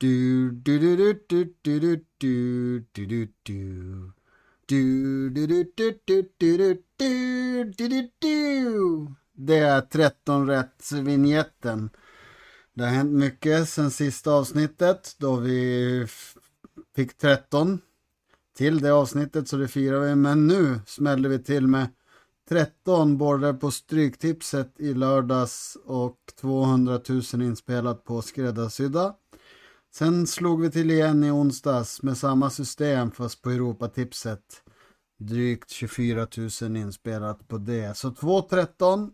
Du, du, du, du, du, du, du, du, du, du, du. Du, du, du, du, du, du, du, du, du, du, du. Det är 13 rätt-vinjetten. Det har hänt mycket sen sista avsnittet då vi fick 13 till det avsnittet så det firar vi. Men nu smällde vi till med 13 borrar på Stryktipset i lördags och 200 000 inspelat på skräddarsydda. Sen slog vi till igen i onsdags med samma system fast på Europatipset. Drygt 24 000 inspelat på det. Så 2.13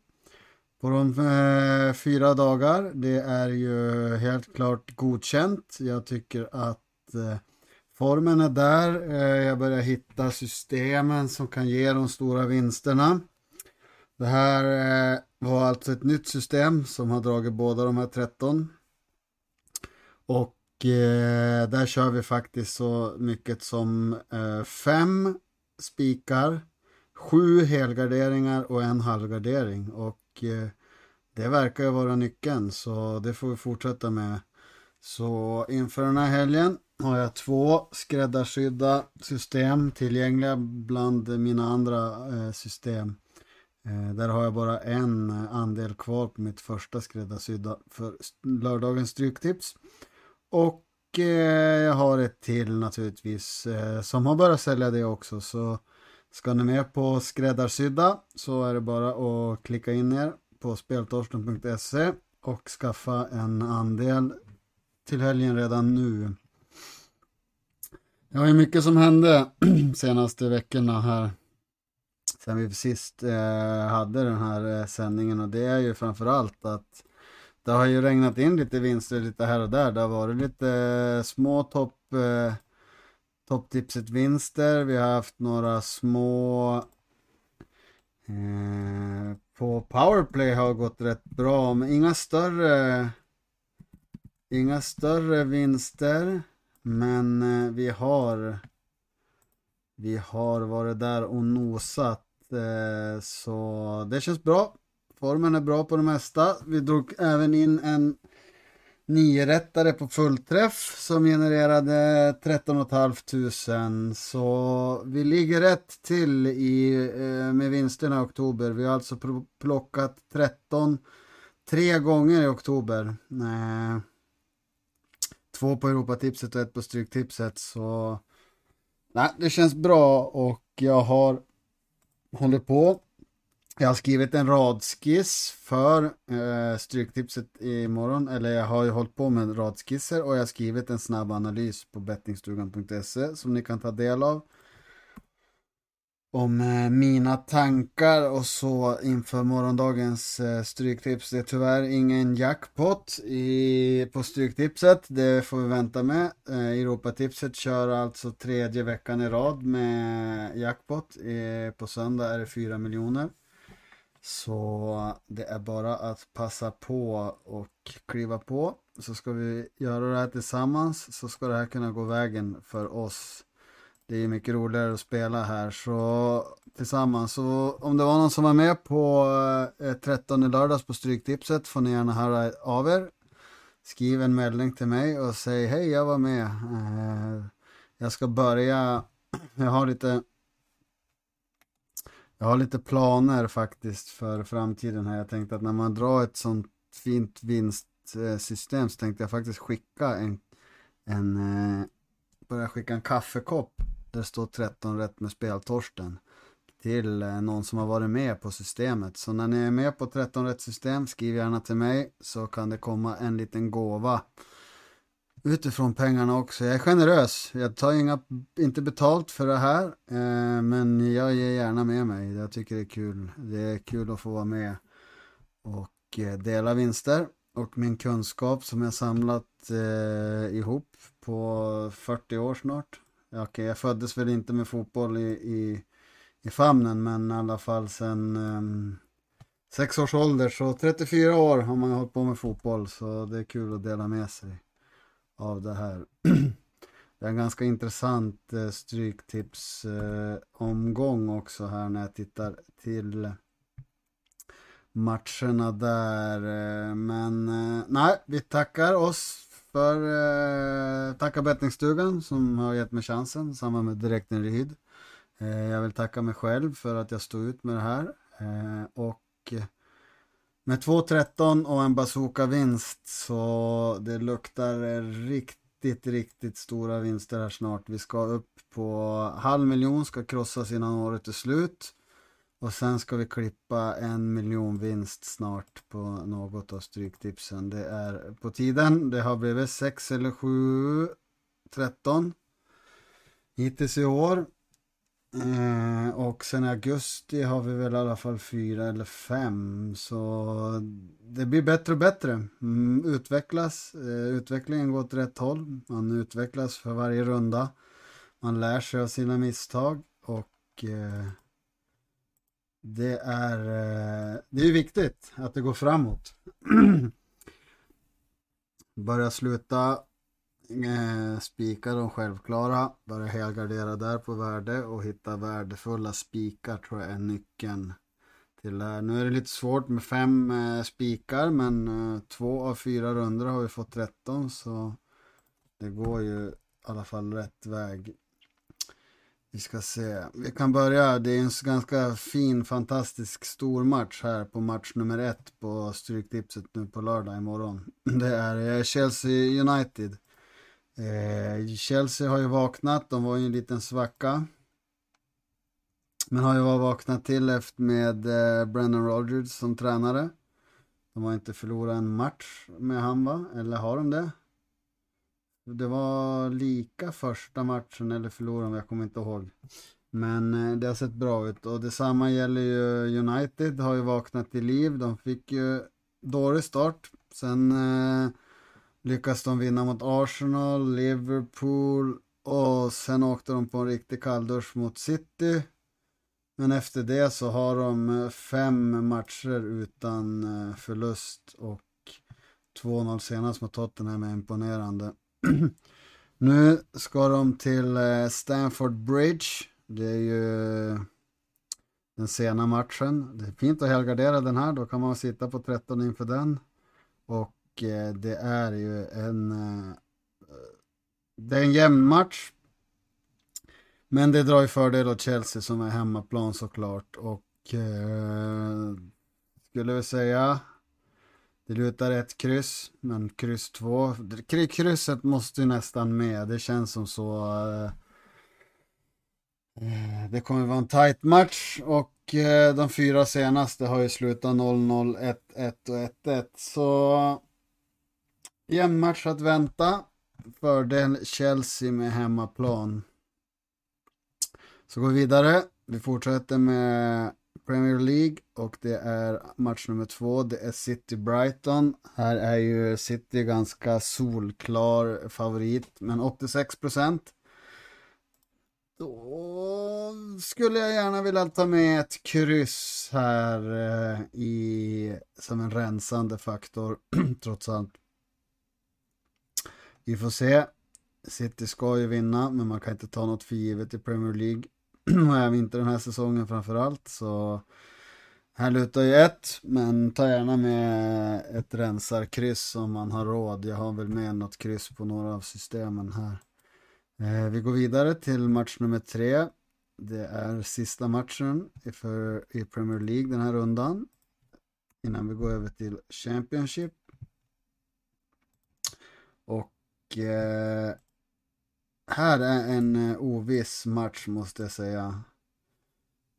på de eh, fyra dagar. Det är ju helt klart godkänt. Jag tycker att eh, formen är där. Eh, jag börjar hitta systemen som kan ge de stora vinsterna. Det här eh, var alltså ett nytt system som har dragit båda de här 13. Och eh, där kör vi faktiskt så mycket som eh, fem spikar, sju helgarderingar och en halvgardering. Och eh, det verkar ju vara nyckeln så det får vi fortsätta med. Så inför den här helgen har jag två skräddarsydda system tillgängliga bland mina andra eh, system. Eh, där har jag bara en andel kvar på mitt första skräddarsydda för lördagens stryktips. Och eh, jag har ett till naturligtvis eh, som har börjat sälja det också. Så ska ni med på skräddarsydda så är det bara att klicka in er på speltorsten.se och skaffa en andel till helgen redan nu. Det var ju mycket som hände senaste veckorna här sen vi sist eh, hade den här eh, sändningen och det är ju framförallt att det har ju regnat in lite vinster lite här och där. Det har varit lite eh, små topp eh, topptipset vinster. Vi har haft några små eh, på powerplay har gått rätt bra, men inga större inga större vinster. Men eh, vi har vi har varit där och nosat eh, så det känns bra. Formen är bra på det mesta. Vi drog även in en niorättare på fullträff som genererade 13 500 så vi ligger rätt till i, eh, med vinsterna i oktober. Vi har alltså plockat 13 tre gånger i oktober. Eh, två på Europatipset och ett på Stryktipset så nej, det känns bra och jag har hållit på jag har skrivit en radskiss för eh, Stryktipset imorgon. Eller jag har ju hållit på med radskisser och jag har skrivit en snabb analys på bettingstugan.se som ni kan ta del av. Om eh, mina tankar och så inför morgondagens eh, Stryktips. Det är tyvärr ingen jackpot i, på Stryktipset. Det får vi vänta med. Eh, Europatipset kör alltså tredje veckan i rad med jackpot. Eh, på söndag är det 4 miljoner. Så det är bara att passa på och kliva på. Så ska vi göra det här tillsammans så ska det här kunna gå vägen för oss. Det är mycket roligare att spela här så tillsammans. Så om det var någon som var med på eh, 13 lördags på Stryktipset får ni gärna höra av er. Skriv en meddelning till mig och säg hej jag var med. Eh, jag ska börja, jag har lite jag har lite planer faktiskt för framtiden här. Jag tänkte att när man drar ett sånt fint vinstsystem så tänkte jag faktiskt skicka en, en eh, börja skicka en kaffekopp där det står 13 rätt med speltorsten till eh, någon som har varit med på systemet. Så när ni är med på 13 rätt system, skriv gärna till mig så kan det komma en liten gåva utifrån pengarna också. Jag är generös. Jag tar inga, inte betalt för det här. Eh, men jag ger gärna med mig. Jag tycker det är kul. Det är kul att få vara med och eh, dela vinster. Och min kunskap som jag samlat eh, ihop på 40 år snart. Ja, jag föddes väl inte med fotboll i, i, i famnen men i alla fall sedan eh, sex års ålder. Så 34 år har man hållit på med fotboll så det är kul att dela med sig av det här. Det är en ganska intressant eh, stryktipsomgång eh, också här när jag tittar till matcherna där. Eh, men nej, vi tackar oss för tackar tacka bettingstugan som har gett mig chansen, samma med Direkten Ryd. Jag vill tacka mig själv för att jag stod ut med det här. Och med 2-13 och en bazooka-vinst så det luktar riktigt, riktigt stora vinster här snart. Vi ska upp på halv miljon, ska krossas innan året är slut. Och sen ska vi klippa en miljon vinst snart på något av Stryktipsen. Det är på tiden. Det har blivit 6 eller 7, 13 hittills i år. Eh, och sen i augusti har vi väl i alla fall fyra eller fem. Så det blir bättre och bättre. Mm, utvecklas. Eh, utvecklingen går åt rätt håll. Man utvecklas för varje runda. Man lär sig av sina misstag. Och eh, det är, eh, det är viktigt att det går framåt. Börja sluta eh, spika de självklara, börja helgardera där på värde och hitta värdefulla spikar tror jag är nyckeln till det här. Nu är det lite svårt med fem eh, spikar men eh, två av fyra runder har vi fått 13 så det går ju i alla fall rätt väg. Vi ska se. Vi kan börja. Det är en ganska fin, fantastisk stor match här på match nummer ett på Stryktipset nu på lördag imorgon. Det är eh, Chelsea United. Eh, Chelsea har ju vaknat. De var ju en liten svacka. Men har ju vaknat till efter med eh, Brennan Rodgers som tränare. De har inte förlorat en match med han va? Eller har de det? Det var lika första matchen eller förlorade jag kommer inte ihåg. Men eh, det har sett bra ut och detsamma gäller ju United har ju vaknat till liv. De fick ju dålig start. Sen eh, lyckas de vinna mot Arsenal, Liverpool och sen åkte de på en riktig kalldusch mot City. Men efter det så har de eh, fem matcher utan eh, förlust och 2-0 senast mot Tottenham är imponerande. nu ska de till eh, Stamford Bridge. Det är ju den sena matchen. Det är fint att helgardera den här. Då kan man sitta på 13 inför den. Och Eh, det är ju en... Eh, det är en jämn match. Men det drar ju fördel åt Chelsea som är hemmaplan såklart. Och eh, skulle vi säga det lutar ett kryss, men kryss två. Krysset måste ju nästan med. Det känns som så. Eh, eh, det kommer vara en tight match och eh, de fyra senaste har ju slutat 0-0, 1-1 och 1-1. Så jämn match att vänta. Fördel Chelsea med hemmaplan. Så går vi vidare. Vi fortsätter med Premier League och det är match nummer två. Det är City Brighton. Här är ju City ganska solklar favorit, men 86 procent. Då skulle jag gärna vilja ta med ett kryss här eh, i, som en rensande faktor, trots allt. Vi får se. City ska ju vinna, men man kan inte ta något för givet i Premier League. och även inte den här säsongen framförallt. Så här lutar ju ett, men ta gärna med ett rensarkryss om man har råd. Jag har väl med något kryss på några av systemen här. Eh, vi går vidare till match nummer tre. Det är sista matchen för, i Premier League den här rundan. Innan vi går över till Championship. Och eh, här är en eh, oviss match måste jag säga.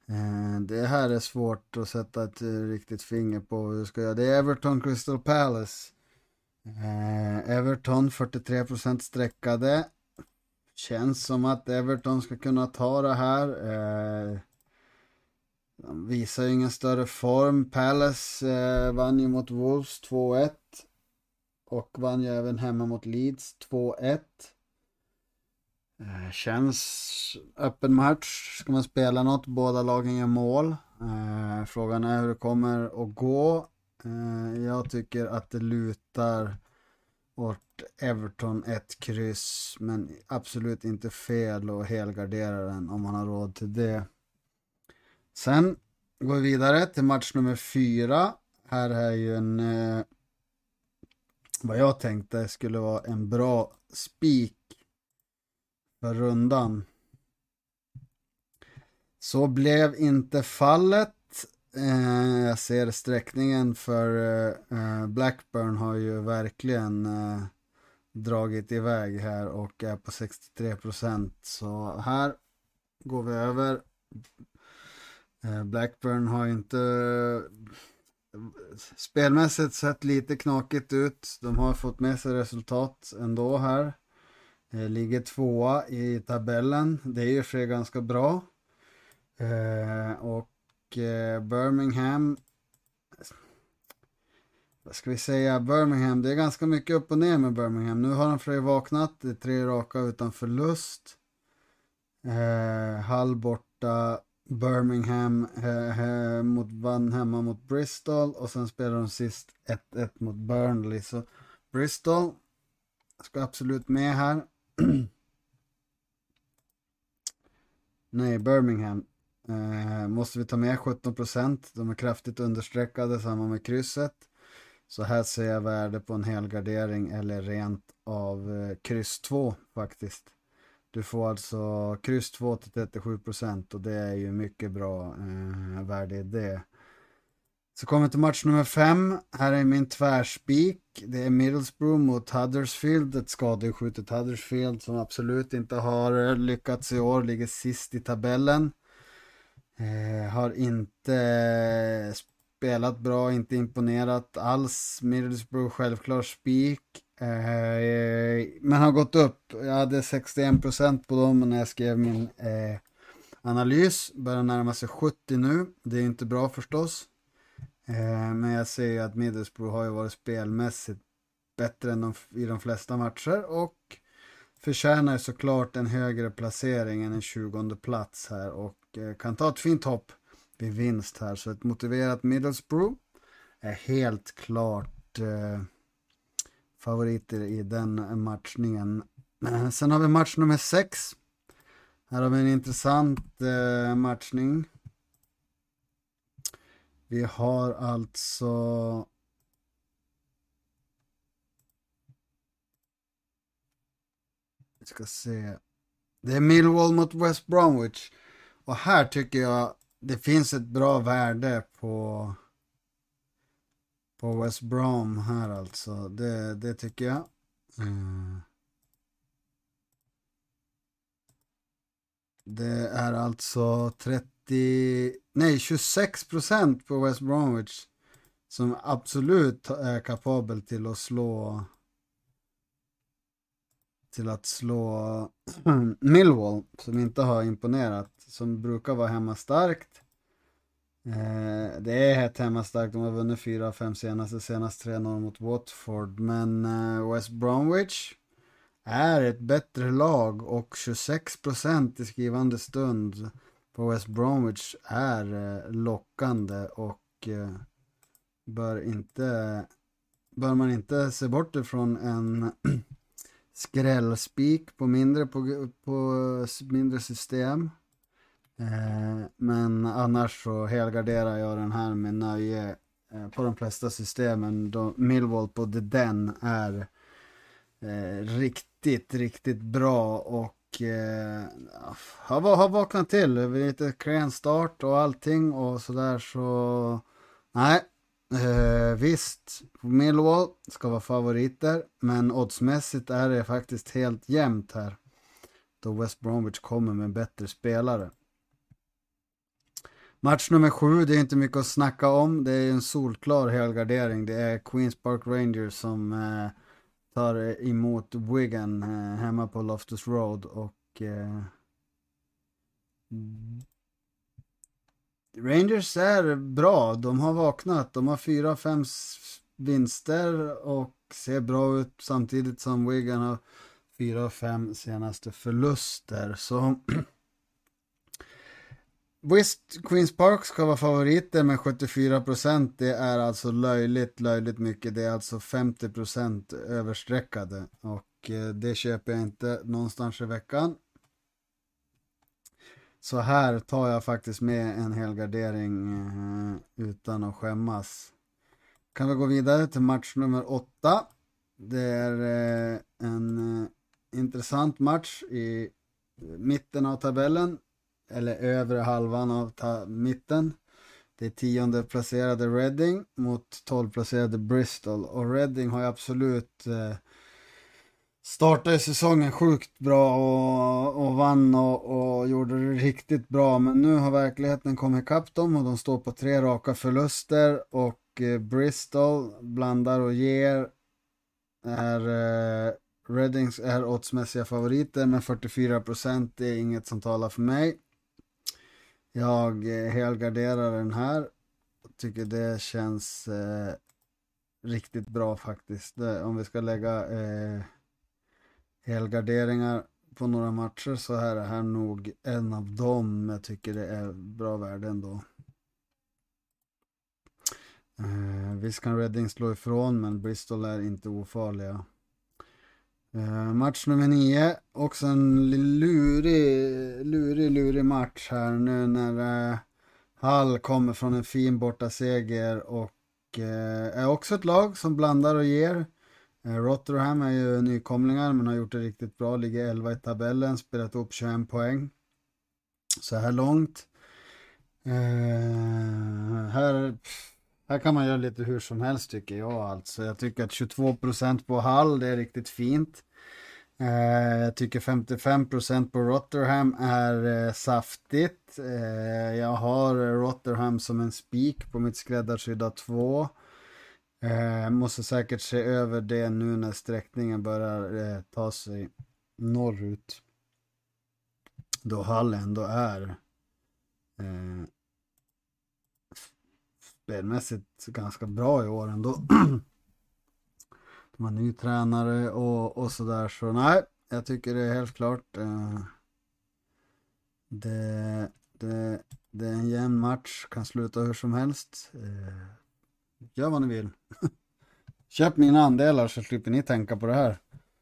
Eh, det här är svårt att sätta ett eh, riktigt finger på hur ska jag. Det är Everton Crystal Palace. Eh, Everton 43% sträckade. Känns som att Everton ska kunna ta det här. De visar ju ingen större form. Palace vann ju mot Wolves 2-1. Och vann ju även hemma mot Leeds 2-1. Eh, känns öppen match. Ska man spela något? Båda lagen gör mål. Eh, frågan är hur det kommer att gå. Eh, jag tycker att det lutar åt Everton ett kryss. Men absolut inte fel att helgardera den om man har råd till det. Sen går vi vidare till match nummer fyra. Här är ju en vad jag tänkte skulle vara en bra spik för rundan. Så blev inte fallet. Eh, jag ser sträckningen för eh, Blackburn har ju verkligen eh, dragit iväg här och är på 63 procent. Så här går vi över. Eh, Blackburn har inte spelmässigt sett lite knakigt ut. De har fått med sig resultat ändå här. Eh, ligger tvåa i tabellen. Det är ju för ganska bra. Eh, och eh, Birmingham vad ska vi säga, Birmingham, det är ganska mycket upp och ner med Birmingham. Nu har de för vaknat, det är tre raka utan förlust. Eh, Hull borta, Birmingham eh, mot, vann hemma mot Bristol och sen spelade de sist 1-1 mot Burnley. Så Bristol ska absolut med här. Nej, Birmingham. Eh, måste vi ta med 17%. De är kraftigt understreckade, samma med krysset. Så här ser jag värde på en helgardering eller rent av eh, kryss 2 faktiskt. Du får alltså kryss 2 till 37 procent och det är ju mycket bra eh, värde i det. Så kommer vi till match nummer 5. Här är min tvärspik. Det är Middlesbrough mot Huddersfield. Ett skadeskjutet Huddersfield som absolut inte har eh, lyckats i år. Ligger sist i tabellen. Eh, har inte eh, spelat bra, inte imponerat alls. Middlesbrough självklar spik. Eh, men har gått upp. Jag hade 61% på dem när jag skrev min eh, analys. Börjar närma sig 70 nu. Det är inte bra förstås. Eh, men jag ser ju att Middlesbrough har ju varit spelmässigt bättre än de, i de flesta matcher och förtjänar såklart en högre placering än en 20 plats här och eh, kan ta ett fint hopp vid vinst här. Så ett motiverat Middlesbrough är helt klart eh, favoriter i den matchningen. Sen har vi match nummer 6. Här har vi en intressant eh, matchning. Vi har alltså Vi ska se. Det är Millwall mot West Bromwich. Och här tycker jag det finns ett bra värde på på West Brom här alltså. Det, det tycker jag. Mm. Det är alltså 30, nej 26 procent på West Bromwich som absolut är kapabel till att slå till att slå Millwall som inte har imponerat som brukar vara hemma starkt. Eh, det är hett hemma starkt, de har vunnit fyra av fem senaste, senast 3-0 mot Watford. Men eh, West Bromwich är ett bättre lag och 26% i skrivande stund på West Bromwich är eh, lockande och eh, bör inte bör man inte se bort ifrån en skrällspik på mindre, på, på mindre system. Eh, men annars så helgarderar jag den här med nöje eh, på de flesta systemen. Då Millwall på The Den är eh, riktigt, riktigt bra och eh, ah, har, har vaknat till. Lite klen start och allting och sådär så nej. Eh, visst, Millwall ska vara favoriter men oddsmässigt är det faktiskt helt jämnt här. Då West Bromwich kommer med bättre spelare. Match nummer sju, det är inte mycket att snacka om. Det är en solklar helgardering. Det är Queens Park Rangers som eh, tar emot Wigan eh, hemma på Loftus Road och eh, Rangers är bra. De har vaknat. De har fyra, fem vinster och ser bra ut samtidigt som Wigan har fyra, fem senaste förluster. Så Visst, Queens Park ska vara favoriter med 74%. Det är alltså löjligt, löjligt mycket. Det är alltså 50% överstreckade. Och eh, det köper jag inte någonstans i veckan. Så här tar jag faktiskt med en helgardering eh, utan att skämmas. Kan vi gå vidare till match nummer 8. Det är eh, en eh, intressant match i eh, mitten av tabellen. Eller övre halvan av mitten. Det är tionde placerade Reading mot tolvplacerade Bristol. Och Reading har ju absolut eh, startade säsongen sjukt bra och, och vann och, och, gjorde det riktigt bra. Men nu har verkligheten kommit ikapp dem och de står på tre raka förluster. Och eh, Bristol blandar och ger. Är eh, Reddings är oddsmässiga favoriter med 44 procent. Det är inget som talar för mig. Jag eh, helgarderar den här. Tycker det känns eh, riktigt bra faktiskt. Det, om vi ska lägga eh, helgarderingar på några matcher så är det här nog en av dem jag tycker det är bra värde ändå. Eh, visst kan Reading slå ifrån men Bristol är inte ofarliga. Eh, match nummer nio, också en lurig, lurig, lurig match här nu när eh, Hall kommer från en fin bortaseger och eh, är också ett lag som blandar och ger. Eh, Rotherham är ju nykomlingar men har gjort det riktigt bra, ligger 11 i tabellen, spelat upp 21 poäng så här långt. Eh, här, här kan man göra lite hur som helst tycker jag alltså. Jag tycker att 22% på Hall det är riktigt fint. Eh, jag tycker 55% på Rotherham är eh, saftigt. Eh, jag har Rotherham som en spik på mitt skräddarsydda 2. Eh, måste säkert se över det nu när sträckningen börjar eh, ta sig norrut. Då Hall ändå är eh, spelmässigt ganska bra i år ändå. De har ny tränare och, och sådär så nej, jag tycker det är helt klart eh, det, det, det är en jämn match, kan sluta hur som helst. Eh, Gör vad ni vill. Köp mina andelar så slipper ni tänka på det här.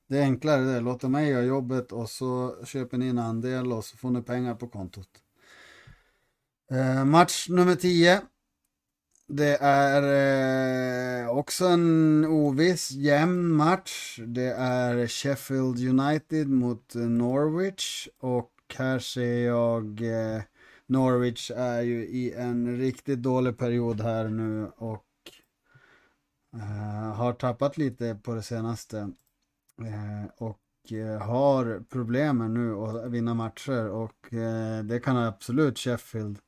Det är enklare det. Låter mig göra jobbet och så köper ni en andel och så får ni pengar på kontot. Eh, match nummer 10. Det är eh, också en oviss jämn match. Det är Sheffield United mot Norwich och här ser jag eh, Norwich är ju i en riktigt dålig period här nu och eh, har tappat lite på det senaste. Eh, och eh, har problem nu att vinna matcher och eh, det kan absolut Sheffield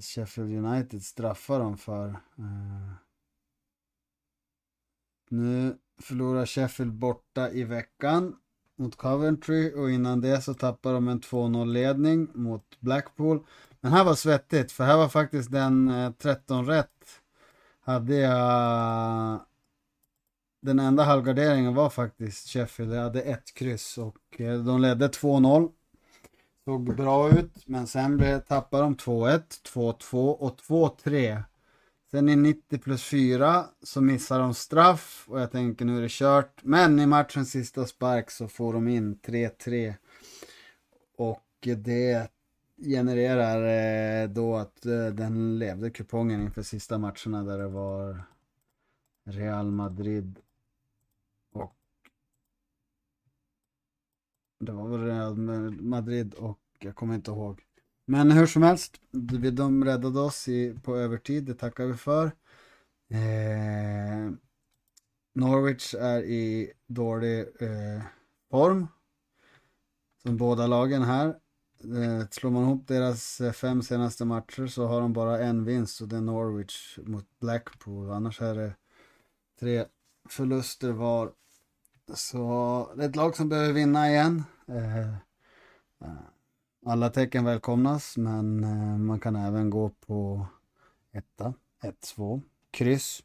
Sheffield United straffar dem för. Eh, nu förlorar Sheffield borta i veckan mot Coventry och innan det så tappar de en 2-0 ledning mot Blackpool. Men här var svettigt för här var faktiskt den eh, 13 rätt hade jag den enda halvgarderingen var faktiskt Sheffield. Jag hade ett kryss och eh, de ledde 2-0. Såg bra ut, men sen tappade de 2-1, 2-2 och 2-3. Sen i 90 plus 4 så missar de straff och jag tänker nu är det kört. Men i matchens sista spark så får de in 3-3. Och det genererar eh, då att eh, den levde kupongen inför sista matcherna där det var Real Madrid det var väl Real Madrid och jag kommer inte ihåg. Men hur som helst, de räddade oss i, på övertid, det tackar vi för. Eh, Norwich är i dålig eh, form. Som båda lagen här. Eh, slår man ihop deras eh, fem senaste matcher så har de bara en vinst och det är Norwich mot Blackpool. Annars är det tre förluster var. Så det är ett lag som behöver vinna igen. Eh, eh alla tecken välkomnas men eh, man kan även gå på etta, 1-2, kryss.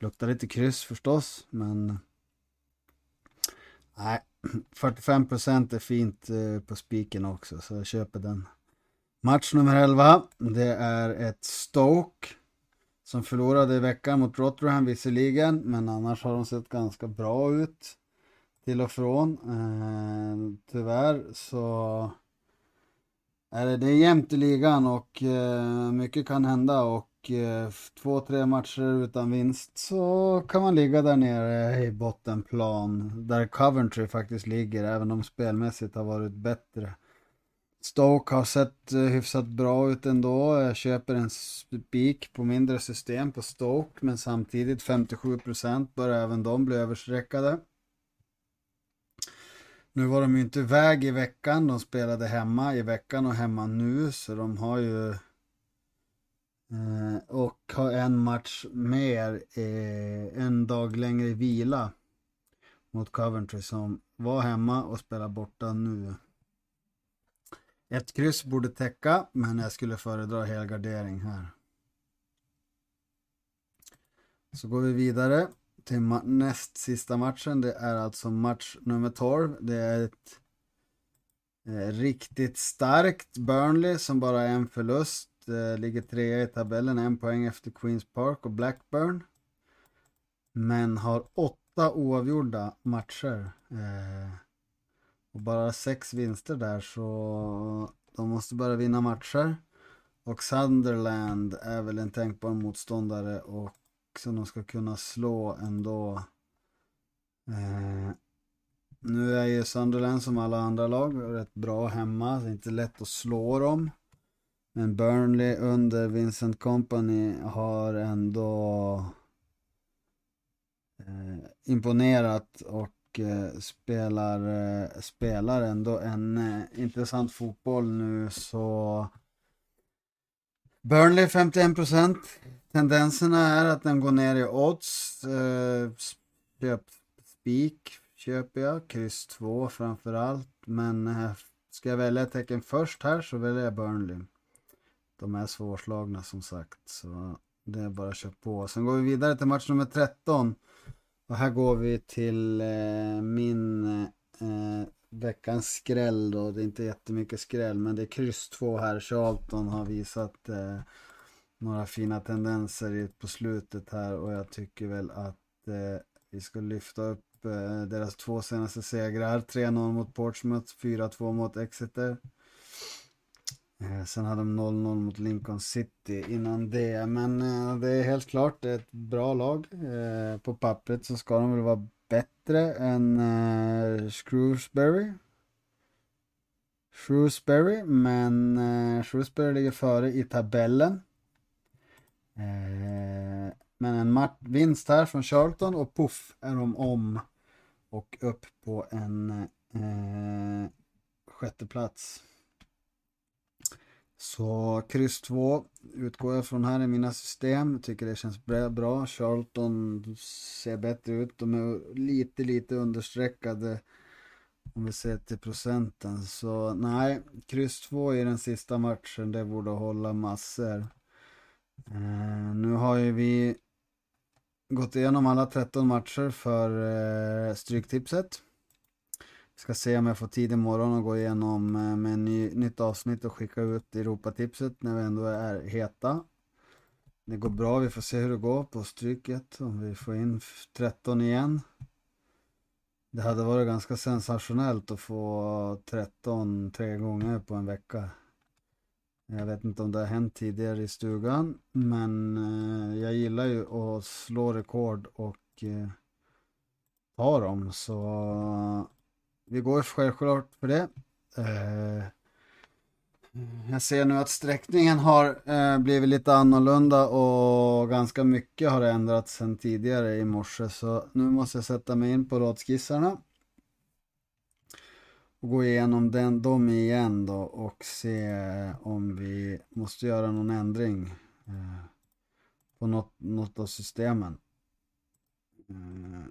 Luktar lite kryss förstås men nej, 45% är fint eh, på spiken också, så jag köper den. Match nummer 11, det är ett Stoke som förlorade i veckan mot Rotherham visserligen, men annars har de sett ganska bra ut till och från. Eh, tyvärr så är det, det är jämnt i ligan och eh, mycket kan hända och eh, två, tre matcher utan vinst så kan man ligga där nere i bottenplan där Coventry faktiskt ligger även om spelmässigt har varit bättre. Stoke har sett eh, hyfsat bra ut ändå. Jag köper en spik på mindre system på Stoke men samtidigt 57% bör även de bli överstreckade. Nu var de ju inte iväg i veckan, de spelade hemma i veckan och hemma nu så de har ju eh, och har en match mer, eh, en dag längre i vila mot Coventry som var hemma och spelar borta nu. Ett kryss borde täcka, men jag skulle föredra helgardering här. Så går vi vidare till näst sista matchen. Det är alltså match nummer 12. Det är ett eh, riktigt starkt Burnley som bara har en förlust. Eh, ligger trea i tabellen, en poäng efter Queens Park och Blackburn. Men har åtta oavgjorda matcher. Eh, och bara sex vinster där så de måste börja vinna matcher. Och Sunderland är väl en tänkbar motståndare och som de ska kunna slå ändå. Eh, nu är ju Sunderland som alla andra lag rätt bra hemma. Det är inte lätt att slå dem. Men Burnley under Vincent Company har ändå eh, imponerat och och eh, spelar, eh, spelar ändå en eh, intressant fotboll nu så Burnley 51%. Tendenserna är att den går ner i odds. Köp spik köper jag, kryss 2 framförallt. Men ska jag välja ett tecken först här så väljer jag Burnley. De är svårslagna som sagt. Så det är bara att köra på. Sen går vi vidare till match nummer 13. Och här går vi till eh, min eh, veckans skräll då. Det är inte jättemycket skräll men det är kryss 2 här. Charlton har visat eh, några fina tendenser på slutet här och jag tycker väl att eh, vi ska lyfta upp eh, deras två senaste segrar. 3-0 mot Portsmouth, 4-2 mot Exeter. Eh, sen hade de 0-0 mot Lincoln City innan det. Men eh, det är helt klart ett bra lag. Eh, på pappret så ska de väl vara bättre än Shrewsbury. Shrewsbury, men Shrewsbury ligger före i tabellen. men en vinst här från Charlton och puff är de om och upp på en eh, sjätte plats. Så kryss 2 utgår jag från här i mina system. Tycker det känns bra. Charlton ser bättre ut. De är lite, lite understreckade om vi ser till procenten. Så nej, kryss 2 i den sista matchen, det borde hålla massor. Eh, nu har ju vi gått igenom alla 13 matcher för eh, Stryktipset. Ska se om jag får tid imorgon och gå igenom eh, med ny, nytt avsnitt och skicka ut Europatipset när vi ändå är heta. Det går bra, vi får se hur det går på stryket om vi får in 13 igen. Det hade varit ganska sensationellt att få 13 tre gånger på en vecka. Jag vet inte om det har hänt tidigare i stugan men eh, jag gillar ju att slå rekord och eh, ta dem så vi går självklart för det. Eh, jag ser nu att sträckningen har eh, blivit lite annorlunda och ganska mycket har ändrats sedan tidigare i morse. Så nu måste jag sätta mig in på radskissarna. Och gå igenom den, dem igen då och se eh, om vi måste göra någon ändring eh, på något, något av systemen.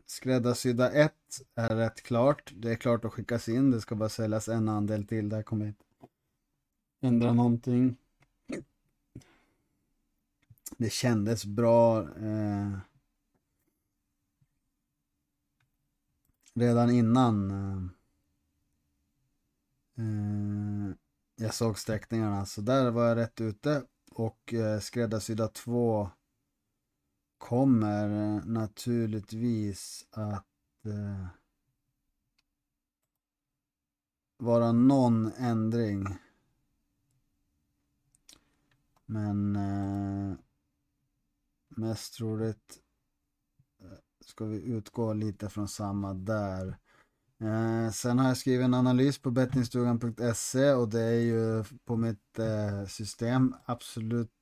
Skräddarsydda 1 är rätt klart. Det är klart att skickas in. Det ska bara säljas en andel till. Där kommer inte ändra någonting. Det kändes bra. Eh, redan innan eh, eh jag såg sträckningarna. Så där var jag rätt ute. Och eh, skräddarsydda 2 kommer eh, naturligtvis att eh, vara någon ändring. Men eh, Mest troligt eh, ska vi utgå lite från samma där. Eh, sen har jag skrivit en analys på bettingstugan.se och det är ju på mitt eh, system absolut,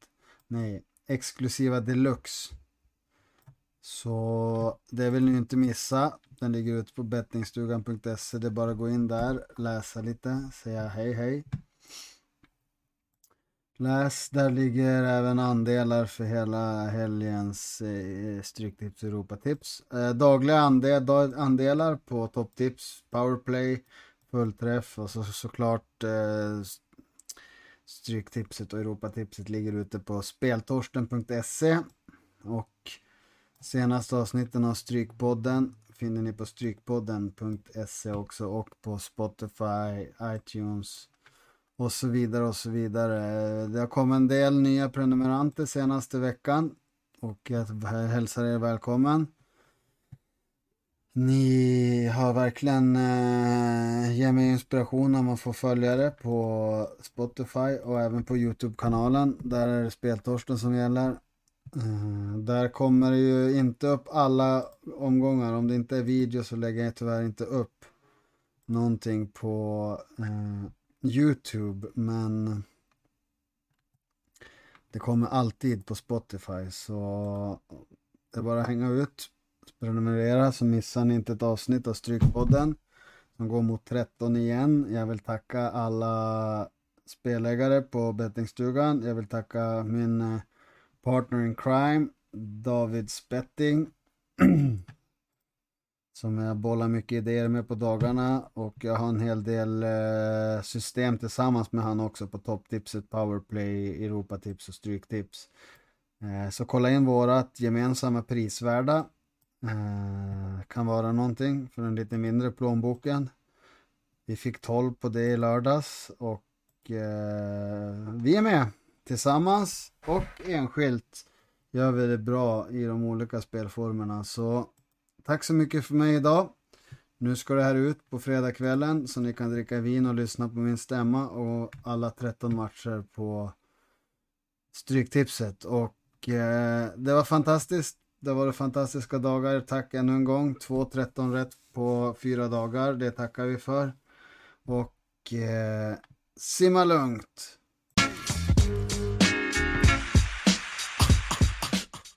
nej, exklusiva deluxe. Så det vill ni inte missa. Den ligger ute på bettingstugan.se. Det är bara att gå in där, läsa lite, säga hej hej. Läs, där ligger även andelar för hela helgens eh, Stryktips Europatips. Eh, dagliga andel, andelar på topptips, powerplay, fullträff och så, såklart eh, Stryktipset och Europatipset ligger ute på speltorsten.se och senaste avsnitten av Strykpodden finner ni på strykpodden.se också och på Spotify, iTunes och så vidare och så vidare. Det har kommit en del nya prenumeranter senaste veckan och jag hälsar er välkommen. Ni har verkligen eh, gett mig inspiration när man får följare på Spotify och även på Youtube-kanalen. Där är det Speltorsten som gäller. Uh, där kommer det ju inte upp alla omgångar. Om det inte är video så lägger jag tyvärr inte upp någonting på uh, Youtube. Men det kommer alltid på Spotify. Så det är bara att hänga ut. Prenumerera så missar ni inte ett avsnitt av Strykpodden. Som går mot 13 igen. Jag vill tacka alla spelägare på bettingstugan. Jag vill tacka min eh, Partner in Crime, David Spetting. som jag bollar mycket idéer med på dagarna och jag har en hel del eh, system tillsammans med han också på topptipset, powerplay, Europatips och stryktips. Eh, så kolla in vårat gemensamma prisvärda. Eh, kan vara någonting för den lite mindre plånboken. Vi fick 12 på det i lördags och eh, vi är med. Tillsammans och enskilt gör vi det bra i de olika spelformerna. Så tack så mycket för mig idag. Nu ska det här ut på fredagskvällen så ni kan dricka vin och lyssna på min stämma och alla 13 matcher på Stryktipset. Och eh, det var fantastiskt. Det var fantastiska dagar. Tack ännu en gång. 2-13 rätt på fyra dagar. Det tackar vi för. Och eh, simma lugnt.